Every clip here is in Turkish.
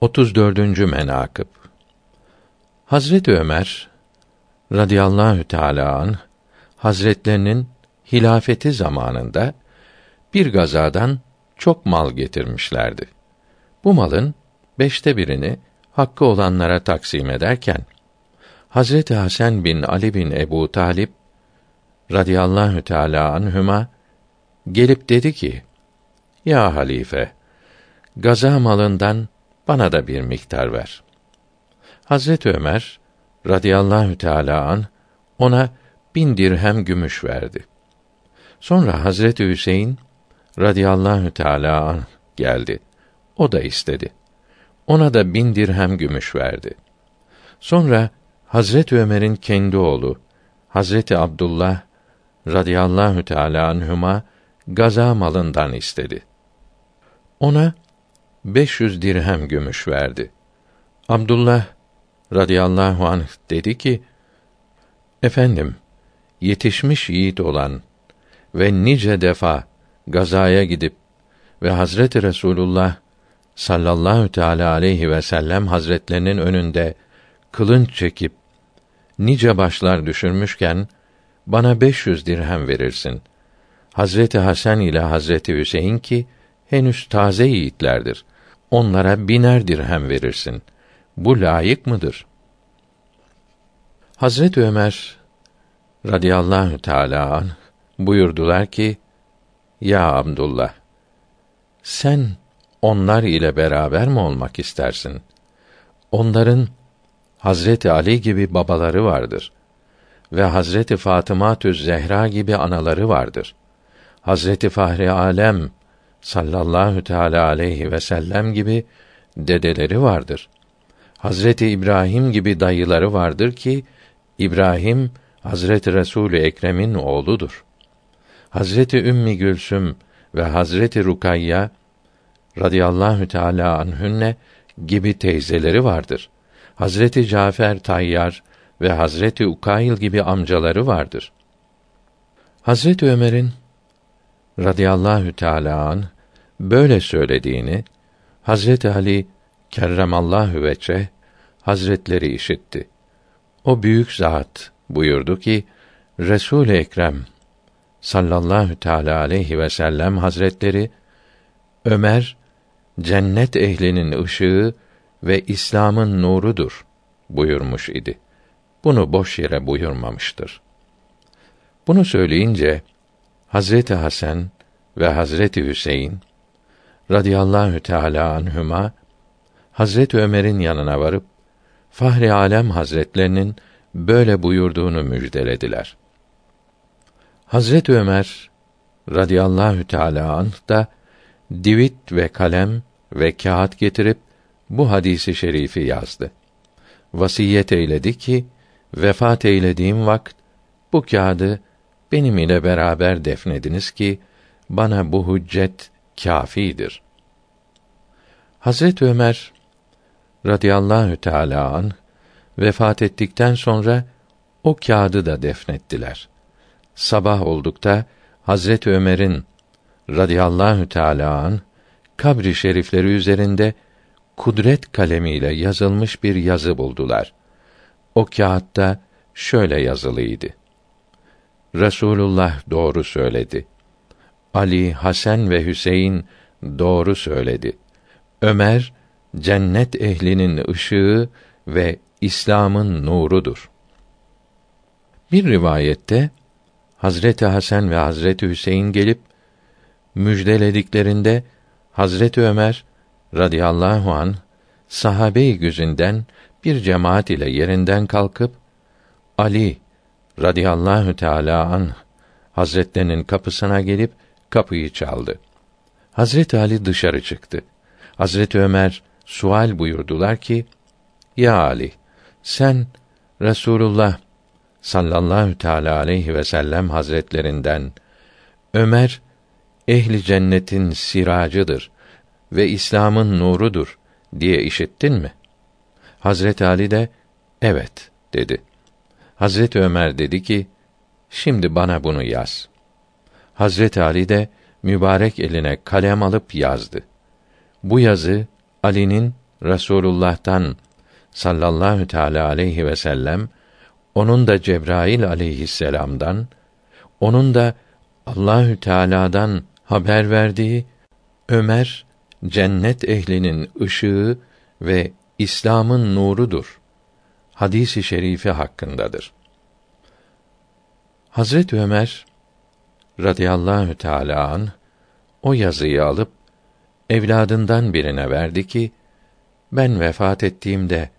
34. menakıb Hazret Ömer radıyallahu teala an hazretlerinin hilafeti zamanında bir gazadan çok mal getirmişlerdi. Bu malın beşte birini hakkı olanlara taksim ederken Hazreti Hasan bin Ali bin Ebu Talip radıyallahu teala anhüma gelip dedi ki: Ya halife, gaza malından bana da bir miktar ver. Hazret Ömer radıyallahu teala an ona bin dirhem gümüş verdi. Sonra Hazreti Hüseyin radıyallahu teala an geldi. O da istedi. Ona da bin dirhem gümüş verdi. Sonra Hazreti Ömer'in kendi oğlu Hazreti Abdullah radıyallahu teala anhuma gaza malından istedi. Ona 500 dirhem gümüş verdi. Abdullah radıyallahu anh dedi ki: Efendim, yetişmiş yiğit olan ve nice defa gazaya gidip ve Hazreti Resulullah sallallahu teala aleyhi ve sellem hazretlerinin önünde kılınç çekip nice başlar düşürmüşken bana 500 dirhem verirsin. Hazreti Hasan ile Hazreti Hüseyin ki henüz taze yiğitlerdir. Onlara biner dirhem verirsin. Bu layık mıdır? Hazret Ömer radıyallahu teala an buyurdular ki: Ya Abdullah, sen onlar ile beraber mi olmak istersin? Onların Hazreti Ali gibi babaları vardır ve Hazreti Fatıma Zehra gibi anaları vardır. Hazreti Fahri Alem sallallahu teala aleyhi ve sellem gibi dedeleri vardır. Hazreti İbrahim gibi dayıları vardır ki İbrahim Hazreti Resulü Ekrem'in oğludur. Hazreti Ümmi Gülsüm ve Hazreti Rukayya radıyallahu teala anhünne gibi teyzeleri vardır. Hazreti Cafer Tayyar ve Hazreti Ukayl gibi amcaları vardır. Hazreti Ömer'in radıyallahu teala an böyle söylediğini Hazreti Ali kerremallahu veçe Hazretleri işitti. O büyük zat buyurdu ki Resul Ekrem sallallahu teala aleyhi ve sellem Hazretleri Ömer cennet ehlinin ışığı ve İslam'ın nurudur buyurmuş idi. Bunu boş yere buyurmamıştır. Bunu söyleyince Hazreti Hasan ve Hazreti Hüseyin radıyallahu teala anhuma Hazreti Ömer'in yanına varıp Fahri Alem Hazretlerinin böyle buyurduğunu müjdelediler. Hazreti Ömer radıyallahu teala anh da divit ve kalem ve kağıt getirip bu hadisi şerifi yazdı. Vasiyet eyledi ki vefat eylediğim vakt bu kağıdı benim ile beraber defnediniz ki bana bu hüccet kâfidir. Hazret Ömer radıyallahu teala an vefat ettikten sonra o kağıdı da defnettiler. Sabah oldukta Hazret Ömer'in radıyallahu teala an kabri şerifleri üzerinde kudret kalemiyle yazılmış bir yazı buldular. O kağıtta şöyle yazılıydı. Resulullah doğru söyledi. Ali, Hasan ve Hüseyin doğru söyledi. Ömer cennet ehlinin ışığı ve İslam'ın nurudur. Bir rivayette Hazreti Hasan ve Hazreti Hüseyin gelip müjdelediklerinde Hazreti Ömer radıyallahu an sahabe-i güzünden bir cemaat ile yerinden kalkıp Ali radıyallahu teala an Hazretlerinin kapısına gelip kapıyı çaldı. Hazreti Ali dışarı çıktı. Hazreti Ömer sual buyurdular ki: Ya Ali, sen Resulullah sallallahu teala aleyhi ve sellem hazretlerinden Ömer ehli cennetin siracıdır ve İslam'ın nurudur diye işittin mi? Hazret Ali de evet dedi. Hazret Ömer dedi ki: Şimdi bana bunu yaz. Hazret Ali de mübarek eline kalem alıp yazdı. Bu yazı Ali'nin Resulullah'tan sallallahu teala aleyhi ve sellem onun da Cebrail aleyhisselam'dan onun da Allahü Teala'dan haber verdiği Ömer cennet ehlinin ışığı ve İslam'ın nurudur. Hadisi şerifi hakkındadır. Hazret Ömer radıyallahu teala an o yazıyı alıp evladından birine verdi ki ben vefat ettiğimde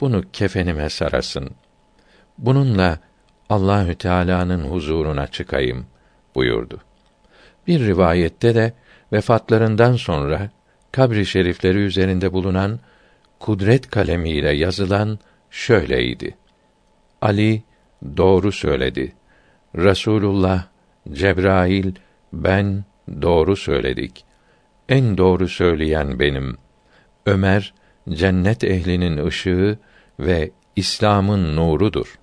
bunu kefenime sarasın. Bununla Allahü Teala'nın huzuruna çıkayım buyurdu. Bir rivayette de vefatlarından sonra kabri şerifleri üzerinde bulunan kudret kalemiyle yazılan şöyleydi. Ali doğru söyledi. Resulullah, Cebrail, ben doğru söyledik. En doğru söyleyen benim. Ömer cennet ehlinin ışığı ve İslam'ın nurudur.